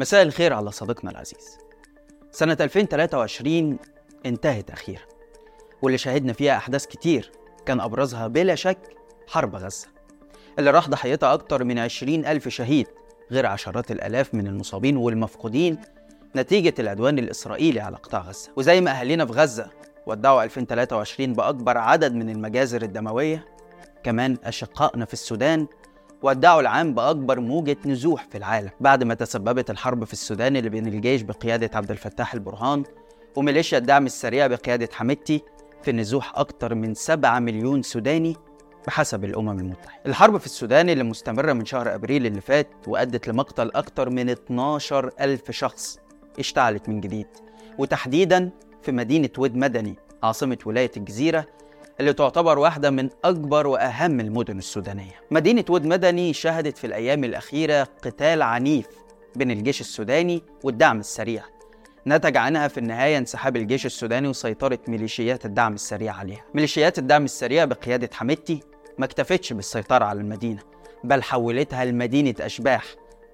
مساء الخير على صديقنا العزيز. سنة 2023 انتهت أخيرا. واللي شاهدنا فيها أحداث كتير كان أبرزها بلا شك حرب غزة اللي راح ضحيتها أكتر من 20 ألف شهيد غير عشرات الآلاف من المصابين والمفقودين نتيجة العدوان الإسرائيلي على قطاع غزة. وزي ما أهالينا في غزة ودعوا 2023 بأكبر عدد من المجازر الدموية كمان أشقائنا في السودان ودعوا العام بأكبر موجة نزوح في العالم. بعد ما تسببت الحرب في السودان اللي بين الجيش بقيادة عبد الفتاح البرهان وميليشيا الدعم السريع بقيادة حميدتي في نزوح أكتر من 7 مليون سوداني بحسب الأمم المتحدة. الحرب في السودان اللي مستمرة من شهر أبريل اللي فات وأدت لمقتل أكتر من 12 ألف شخص اشتعلت من جديد. وتحديدا في مدينة ود مدني عاصمة ولاية الجزيرة اللي تعتبر واحدة من أكبر وأهم المدن السودانية. مدينة ود مدني شهدت في الأيام الأخيرة قتال عنيف بين الجيش السوداني والدعم السريع. نتج عنها في النهاية انسحاب الجيش السوداني وسيطرة ميليشيات الدعم السريع عليها. ميليشيات الدعم السريع بقيادة حميدتي ما اكتفتش بالسيطرة على المدينة بل حولتها لمدينة أشباح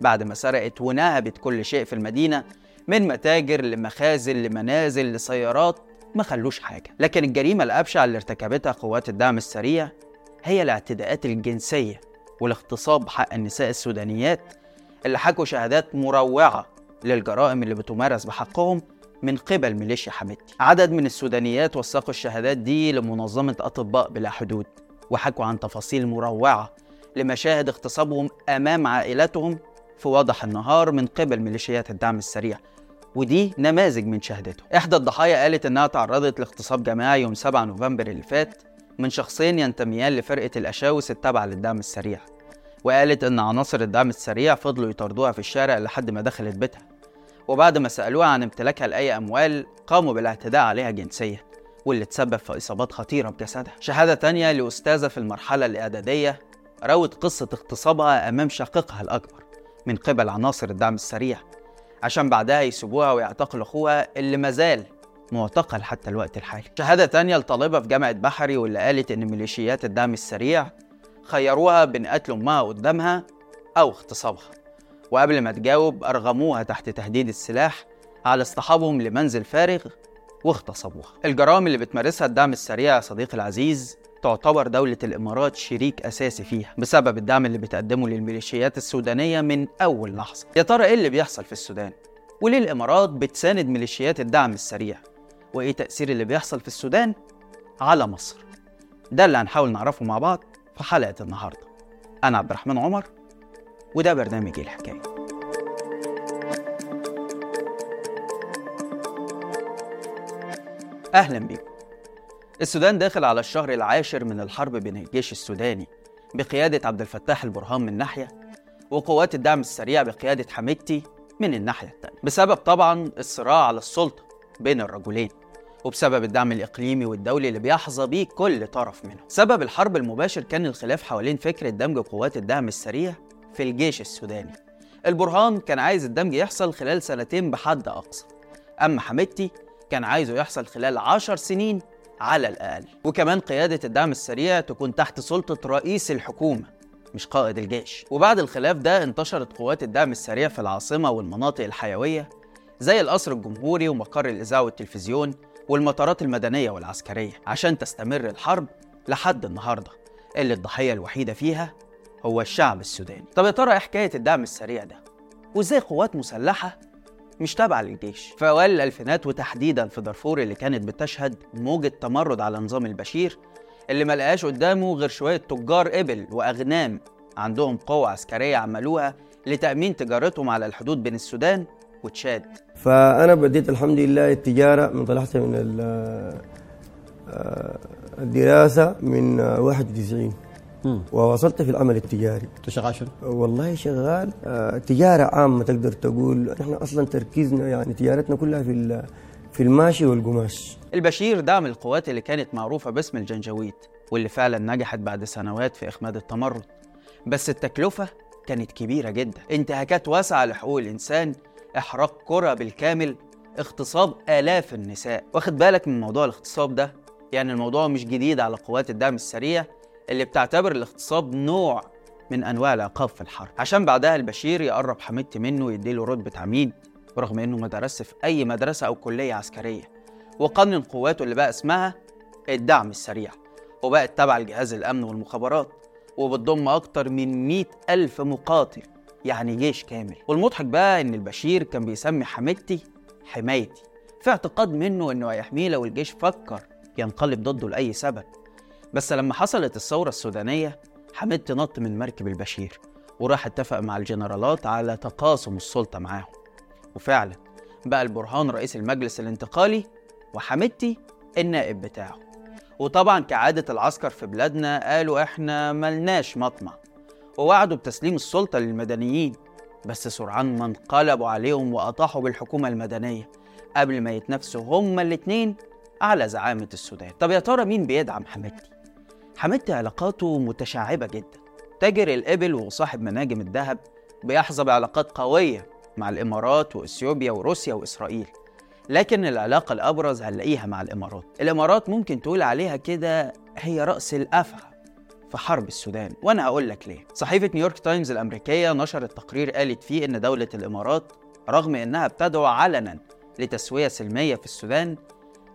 بعد ما سرقت ونهبت كل شيء في المدينة من متاجر لمخازن لمنازل لسيارات ما خلوش حاجة. لكن الجريمة الأبشع اللي ارتكبتها قوات الدعم السريع هي الاعتداءات الجنسية والاغتصاب بحق النساء السودانيات اللي حكوا شهادات مروعة للجرائم اللي بتمارس بحقهم من قبل ميليشيا حميدتي. عدد من السودانيات وثقوا الشهادات دي لمنظمة أطباء بلا حدود وحكوا عن تفاصيل مروعة لمشاهد اغتصابهم أمام عائلاتهم في وضح النهار من قبل ميليشيات الدعم السريع. ودي نماذج من شهادته. إحدى الضحايا قالت إنها تعرضت لاغتصاب جماعي يوم 7 نوفمبر اللي فات من شخصين ينتميان لفرقة الأشاوس التابعة للدعم السريع وقالت إن عناصر الدعم السريع فضلوا يطاردوها في الشارع لحد ما دخلت بيتها وبعد ما سألوها عن امتلاكها لأي أموال قاموا بالاعتداء عليها جنسيا واللي تسبب في إصابات خطيرة بجسدها. شهادة تانية لأستاذة في المرحلة الإعدادية روت قصة اغتصابها أمام شقيقها الأكبر من قبل عناصر الدعم السريع عشان بعدها يسيبوها ويعتقلوا أخوها اللي مازال معتقل حتى الوقت الحالي. شهادة تانية لطالبة في جامعة بحري واللي قالت إن ميليشيات الدعم السريع خيروها بين قتل أمها قدامها أو اغتصابها. وقبل ما تجاوب أرغموها تحت تهديد السلاح على اصطحابهم لمنزل فارغ واغتصبوها. الجرائم اللي بتمارسها الدعم السريع يا صديقي العزيز تعتبر دولة الإمارات شريك أساسي فيها بسبب الدعم اللي بتقدمه للميليشيات السودانية من أول لحظة يا ترى إيه اللي بيحصل في السودان؟ وليه الإمارات بتساند ميليشيات الدعم السريع؟ وإيه تأثير اللي بيحصل في السودان على مصر؟ ده اللي هنحاول نعرفه مع بعض في حلقة النهاردة أنا عبد الرحمن عمر وده برنامج الحكاية أهلا بيكم السودان داخل على الشهر العاشر من الحرب بين الجيش السوداني بقيادة عبد الفتاح البرهان من ناحية وقوات الدعم السريع بقيادة حميدتي من الناحية الثانية بسبب طبعا الصراع على السلطة بين الرجلين وبسبب الدعم الإقليمي والدولي اللي بيحظى بيه كل طرف منهم. سبب الحرب المباشر كان الخلاف حوالين فكرة دمج قوات الدعم السريع في الجيش السوداني. البرهان كان عايز الدمج يحصل خلال سنتين بحد أقصى أما حميدتي كان عايزه يحصل خلال عشر سنين على الأقل. وكمان قيادة الدعم السريع تكون تحت سلطة رئيس الحكومة مش قائد الجيش. وبعد الخلاف ده انتشرت قوات الدعم السريع في العاصمة والمناطق الحيوية زي القصر الجمهوري ومقر الإذاعة والتلفزيون والمطارات المدنية والعسكرية عشان تستمر الحرب لحد النهاردة. اللي الضحية الوحيدة فيها هو الشعب السوداني. طب يا ترى إيه حكاية الدعم السريع ده؟ وإزاي قوات مسلحة مش تابعة للجيش. في أوائل الألفينات وتحديدا في دارفور اللي كانت بتشهد موجة تمرد على نظام البشير اللي ما لقاش قدامه غير شوية تجار إبل وأغنام عندهم قوة عسكرية عملوها لتأمين تجارتهم على الحدود بين السودان وتشاد. فأنا بديت الحمد لله التجارة من طلعت من الدراسة من 91 ووصلت في العمل التجاري. أنت شغال شنو؟ والله شغال آه، تجارة عامة تقدر تقول. نحن أصلا تركيزنا يعني تجارتنا كلها في في الماشي والقماش. البشير دعم القوات اللي كانت معروفة باسم الجنجويد واللي فعلا نجحت بعد سنوات في إخماد التمرد. بس التكلفة كانت كبيرة جدا. انتهاكات واسعة لحقوق الإنسان إحراق قرى بالكامل اغتصاب آلاف النساء. واخد بالك من موضوع الاغتصاب ده؟ يعني الموضوع مش جديد على قوات الدعم السريع. اللي بتعتبر الاغتصاب نوع من أنواع العقاب في الحرب. عشان بعدها البشير يقرب حميدتي منه ويديله رتبة عميد ورغم إنه ما درسش في أي مدرسة أو كلية عسكرية. وقنن قواته اللي بقى اسمها الدعم السريع. وبقت تبع لجهاز الأمن والمخابرات. وبتضم أكتر من مئة ألف مقاتل يعني جيش كامل. والمضحك بقى إن البشير كان بيسمي حميدتي حمايتي. في اعتقاد منه إنه هيحميه لو الجيش فكر ينقلب ضده لأي سبب. بس لما حصلت الثورة السودانية حميدتي نط من مركب البشير وراح اتفق مع الجنرالات على تقاسم السلطة معاهم. وفعلا بقى البرهان رئيس المجلس الانتقالي وحميدتي النائب بتاعه. وطبعا كعادة العسكر في بلادنا قالوا إحنا ملناش مطمع. ووعدوا بتسليم السلطة للمدنيين بس سرعان ما انقلبوا عليهم وأطاحوا بالحكومة المدنية قبل ما يتنافسوا هما الاتنين على زعامة السودان. طب يا ترى مين بيدعم حميدتي؟ حميدتي علاقاته متشعبة جدا. تاجر الإبل وصاحب مناجم الذهب بيحظى بعلاقات قوية مع الإمارات وإثيوبيا وروسيا وإسرائيل. لكن العلاقة الأبرز هنلاقيها مع الإمارات. الإمارات ممكن تقول عليها كده هي رأس الأفعى في حرب السودان. وأنا هقول لك ليه. صحيفة نيويورك تايمز الأمريكية نشرت تقرير قالت فيه إن دولة الإمارات رغم إنها بتدعو علنا لتسوية سلمية في السودان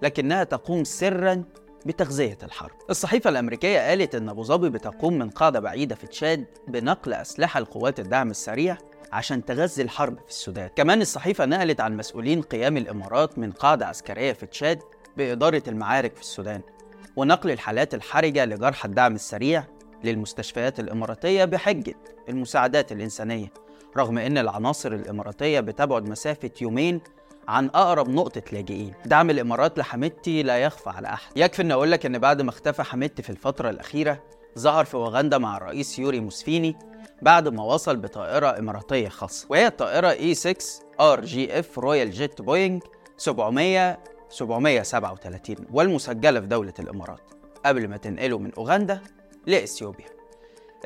لكنها تقوم سرا بتغذية الحرب. الصحيفة الأمريكية قالت إن أبو ظبي بتقوم من قاعدة بعيدة في تشاد بنقل أسلحة لقوات الدعم السريع عشان تغذي الحرب في السودان. كمان الصحيفة نقلت عن مسؤولين قيام الإمارات من قاعدة عسكرية في تشاد بإدارة المعارك في السودان ونقل الحالات الحرجة لجرحى الدعم السريع للمستشفيات الإماراتية بحجة المساعدات الإنسانية رغم إن العناصر الإماراتية بتبعد مسافة يومين عن أقرب نقطة لاجئين. دعم الإمارات لحميدتي لا يخفى على أحد. يكفي أن أقول لك أن بعد ما اختفى حميدتي في الفترة الأخيرة ظهر في أوغندا مع الرئيس يوري موسفيني بعد ما وصل بطائرة إماراتية خاصة. وهي الطائرة A6 RJF رويال جيت بوينج 700 737 والمسجلة في دولة الإمارات قبل ما تنقله من أوغندا لإثيوبيا.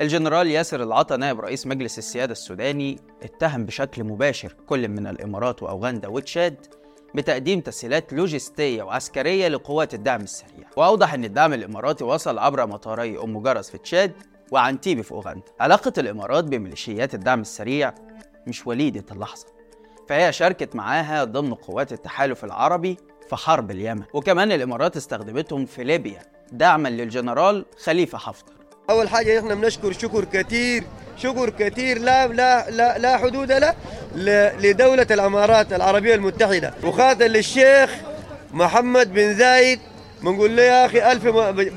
الجنرال ياسر العطا نائب رئيس مجلس السيادة السوداني اتهم بشكل مباشر كل من الإمارات وأوغندا وتشاد بتقديم تسهيلات لوجستية وعسكرية لقوات الدعم السريع. وأوضح أن الدعم الإماراتي وصل عبر مطاري أم جرس في تشاد وعنتيبي في أوغندا. علاقة الإمارات بميليشيات الدعم السريع مش وليدة اللحظة فهي شاركت معاها ضمن قوات التحالف العربي في حرب اليمن. وكمان الإمارات استخدمتهم في ليبيا دعما للجنرال خليفة حفتر أول حاجة إحنا بنشكر شكر كثير شكر كثير لا لا لا, لا حدود له لدولة الإمارات العربية المتحدة. وخاطر للشيخ محمد بن زايد بنقول له يا أخي ألف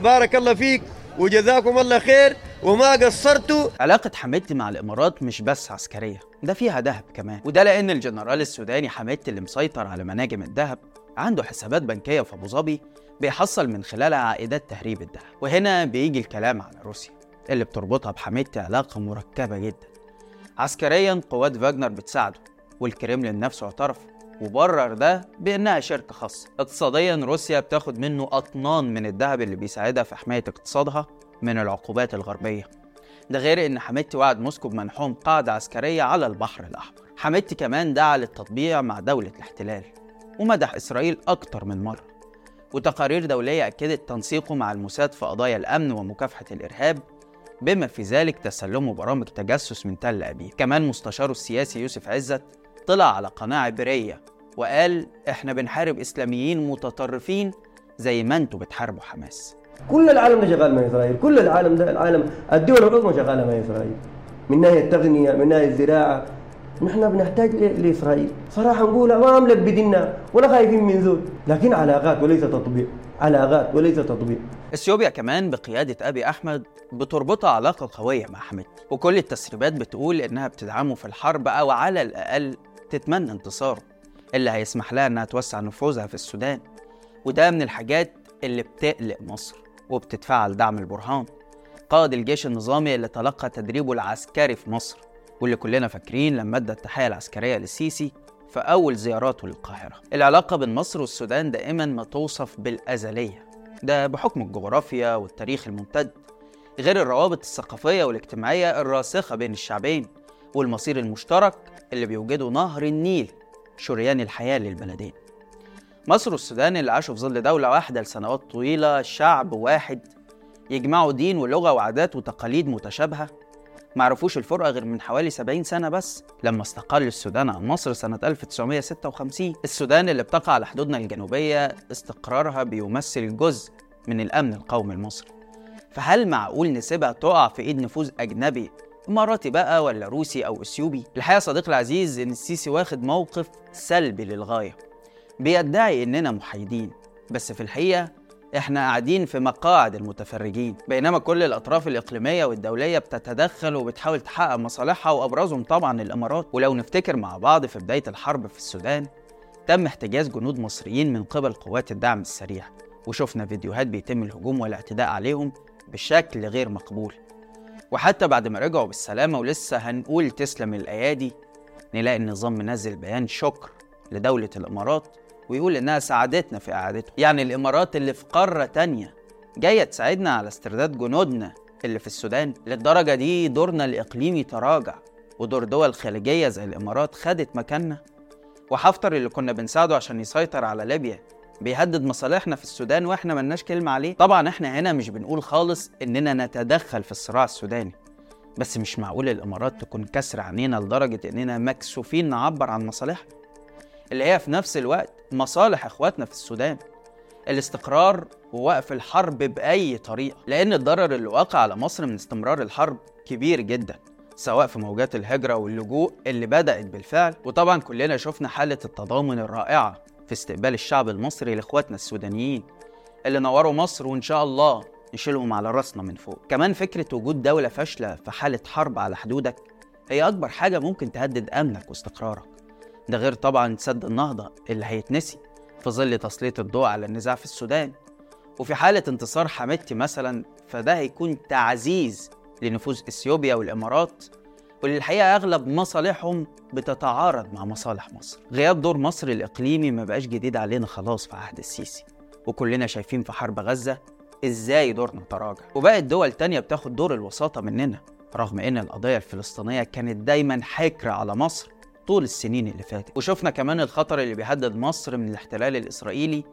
بارك الله فيك وجزاكم الله خير وما قصرتوا. علاقة حميدتي مع الإمارات مش بس عسكرية ده فيها دهب كمان. وده لأن الجنرال السوداني حميدتي اللي مسيطر على مناجم الذهب عنده حسابات بنكية في أبو ظبي بيحصل من خلالها عائدات تهريب الذهب وهنا بيجي الكلام على روسيا اللي بتربطها بحميدتي علاقة مركبة جدا. عسكريا قوات فاجنر بتساعده والكريملين نفسه اعترف. وبرر ده بإنها شركة خاصة. اقتصاديا روسيا بتاخد منه أطنان من الذهب اللي بيساعدها في حماية اقتصادها من العقوبات الغربية. ده غير إن حميدتي وعد موسكو بمنحهم قاعدة عسكرية على البحر الأحمر. حميدتي كمان دعا للتطبيع مع دولة الاحتلال ومدح إسرائيل أكتر من مرة. وتقارير دولية أكدت تنسيقه مع الموساد في قضايا الأمن ومكافحة الإرهاب بما في ذلك تسلمه برامج تجسس من تل أبيب. كمان مستشاره السياسي يوسف عزت طلع على قناة عبرية وقال إحنا بنحارب إسلاميين متطرفين زي ما أنتوا بتحاربوا حماس. كل العالم ده شغال مع إسرائيل. كل العالم ده العالم الدول العظمى شغالة مع إسرائيل. من ناحية التغنية من ناحية الزراعة نحن بنحتاج لاسرائيل صراحة نقولها ما ملبدينها ولا خايفين من زول. لكن علاقات وليس تطبيع علاقات وليس تطبيع إثيوبيا كمان بقيادة أبي أحمد بتربطها علاقة قوية مع حميدتي وكل التسريبات بتقول إنها بتدعمه في الحرب أو على الأقل تتمنى انتصاره. اللي هيسمح لها إنها توسع نفوذها في السودان. وده من الحاجات اللي بتقلق مصر وبتدفعها لدعم البرهان. قائد الجيش النظامي اللي تلقى تدريبه العسكري في مصر. واللي كلنا فاكرين لما أدى التحية العسكرية للسيسي في أول زياراته للقاهرة. العلاقة بين مصر والسودان دائما ما توصف بالأزلية. ده بحكم الجغرافيا والتاريخ الممتد غير الروابط الثقافية والاجتماعية الراسخة بين الشعبين والمصير المشترك اللي بيوجده نهر النيل شريان الحياة للبلدين. مصر والسودان اللي عاشوا في ظل دولة واحدة لسنوات طويلة شعب واحد يجمعوا دين ولغة وعادات وتقاليد متشابهة معرفوش الفرقة غير من حوالي 70 سنة بس لما استقل السودان عن مصر سنة 1956 السودان اللي بتقع على حدودنا الجنوبية استقرارها بيمثل جزء من الأمن القومي المصري فهل معقول نسيبها تقع في إيد نفوذ أجنبي إماراتي بقى ولا روسي أو إثيوبي؟ الحقيقة صديقي العزيز إن السيسي واخد موقف سلبي للغاية بيدعي إننا محايدين بس في الحقيقة إحنا قاعدين في مقاعد المتفرجين بينما كل الأطراف الإقليمية والدولية بتتدخل وبتحاول تحقق مصالحها وأبرزهم طبعا الامارات ولو نفتكر مع بعض في بداية الحرب في السودان تم احتجاز جنود مصريين من قبل قوات الدعم السريع. وشفنا فيديوهات بيتم الهجوم والاعتداء عليهم بشكل غير مقبول. وحتى بعد ما رجعوا بالسلامة ولسه هنقول تسلم الأيادي نلاقي النظام منزل بيان شكر لدولة الإمارات ويقول إنها ساعدتنا في إعادته يعني الإمارات اللي في قارة تانية جاية تساعدنا على استرداد جنودنا اللي في السودان. للدرجة دي دورنا الإقليمي تراجع ودور دول خليجية زي الإمارات خدت مكاننا. وحفتر اللي كنا بنساعده عشان يسيطر على ليبيا بيهدد مصالحنا في السودان وإحنا ملناش كلمة عليه. طبعا إحنا هنا مش بنقول خالص إننا نتدخل في الصراع السوداني بس مش معقول الإمارات تكون كسر عينينا لدرجة إننا مكسوفين نعبر عن مصالحنا اللي هي في نفس الوقت مصالح إخواتنا في السودان. الاستقرار ووقف الحرب بأي طريقة لأن الضرر اللي وقع على مصر من استمرار الحرب كبير جدا سواء في موجات الهجرة واللجوء اللي بدأت بالفعل. وطبعا كلنا شفنا حالة التضامن الرائعة في استقبال الشعب المصري لإخواتنا السودانيين اللي نوروا مصر وإن شاء الله نشيلهم على راسنا من فوق. كمان فكرة وجود دولة فاشلة في حالة حرب على حدودك هي أكبر حاجة ممكن تهدد أمنك واستقرارك. ده غير طبعا سد النهضة اللي هيتنسي في ظل تسليط الضوء على النزاع في السودان. وفي حالة انتصار حميدتي مثلا فده هيكون تعزيز لنفوذ إثيوبيا والإمارات واللي الحقيقة أغلب مصالحهم بتتعارض مع مصالح مصر. غياب دور مصر الإقليمي ما بقاش جديد علينا خلاص في عهد السيسي. وكلنا شايفين في حرب غزة إزاي دورنا تراجع. وبقت دول تانية بتاخد دور الوساطة مننا رغم إن القضية الفلسطينية كانت دايما حكر على مصر. طول السنين اللي فاتت. وشفنا كمان الخطر اللي بيهدد مصر من الاحتلال الإسرائيلي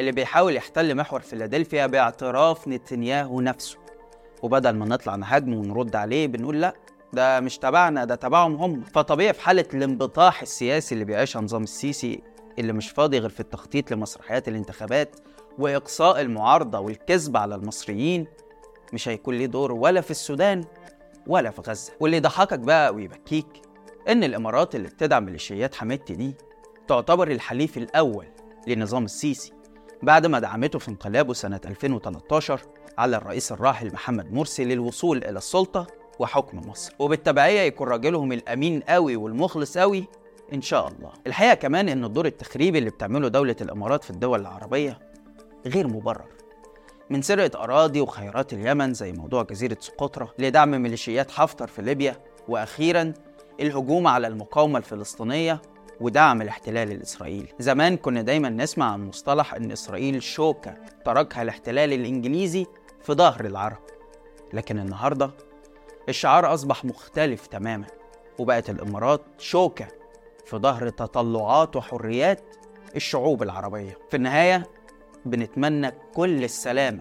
اللي بيحاول يحتل محور فيلادلفيا باعتراف نتنياهو نفسه. وبدل ما نطلع نهاجمه ونرد عليه بنقول لا ده مش تبعنا ده تبعهم هم. فطبيعي في حالة الانبطاح السياسي اللي بيعيشها نظام السيسي اللي مش فاضي غير في التخطيط لمسرحيات الانتخابات وإقصاء المعارضة والكذب على المصريين مش هيكون ليه دور ولا في السودان ولا في غزة. واللي يضحكك بقى ويبكيك إن الإمارات اللي بتدعم ميليشيات حميدتي دي تعتبر الحليف الأول لنظام السيسي بعد ما دعمته في انقلابه سنة 2013 على الرئيس الراحل محمد مرسي للوصول إلى السلطة وحكم مصر. وبالتبعية يكون راجلهم الأمين قوي والمخلص قوي إن شاء الله. الحقيقة كمان إن الدور التخريبي اللي بتعمله دولة الإمارات في الدول العربية غير مبرر. من سرقة أراضي وخيرات اليمن زي موضوع جزيرة سقطرى لدعم ميليشيات حفتر في ليبيا وأخيرا الهجوم على المقاومة الفلسطينية ودعم الاحتلال الإسرائيلي. زمان كنا دايما نسمع عن مصطلح أن إسرائيل شوكة تركها الاحتلال الإنجليزي في ظهر العرب. لكن النهاردة الشعار أصبح مختلف تماما وبقت الإمارات شوكة في ظهر تطلعات وحريات الشعوب العربية. في النهاية بنتمنى كل السلامة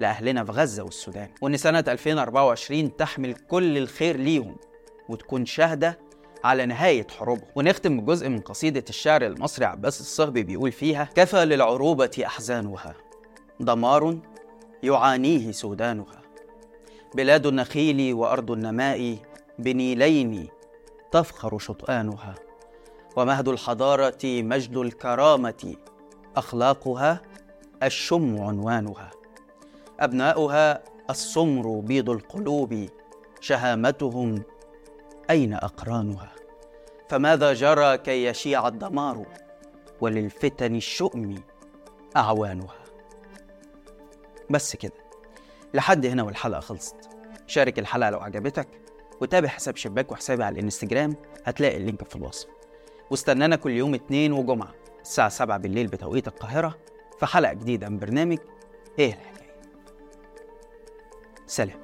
لأهلنا في غزة والسودان. وإن سنة 2024 تحمل كل الخير ليهم. وتكون شاهدة على نهاية حروبهم. ونختم بجزء من قصيدة الشاعر المصري عباس الصهبي بيقول فيها كفى للعروبة أحزانها دمار يعانيه سودانها. بلاد النخيل وأرض النماء بنيلين تفخر شطآنها. ومهد الحضارة مجد الكرامة أخلاقها الشم عنوانها. أبناؤها السمر بيض القلوب شهامتهم أين أقرانها؟ فماذا جرى كي يشيع الدمار وللفتن الشؤم أعوانها؟ بس كده لحد هنا والحلقة خلصت. شارك الحلقة لو عجبتك وتابع حساب شباك وحسابي على الإنستجرام هتلاقي اللينك في الوصف. واستنانا كل يوم اتنين وجمعة الساعة 7 بالليل بتوقيت القاهرة في حلقة جديدة من برنامج إيه الحكاية؟ سلام.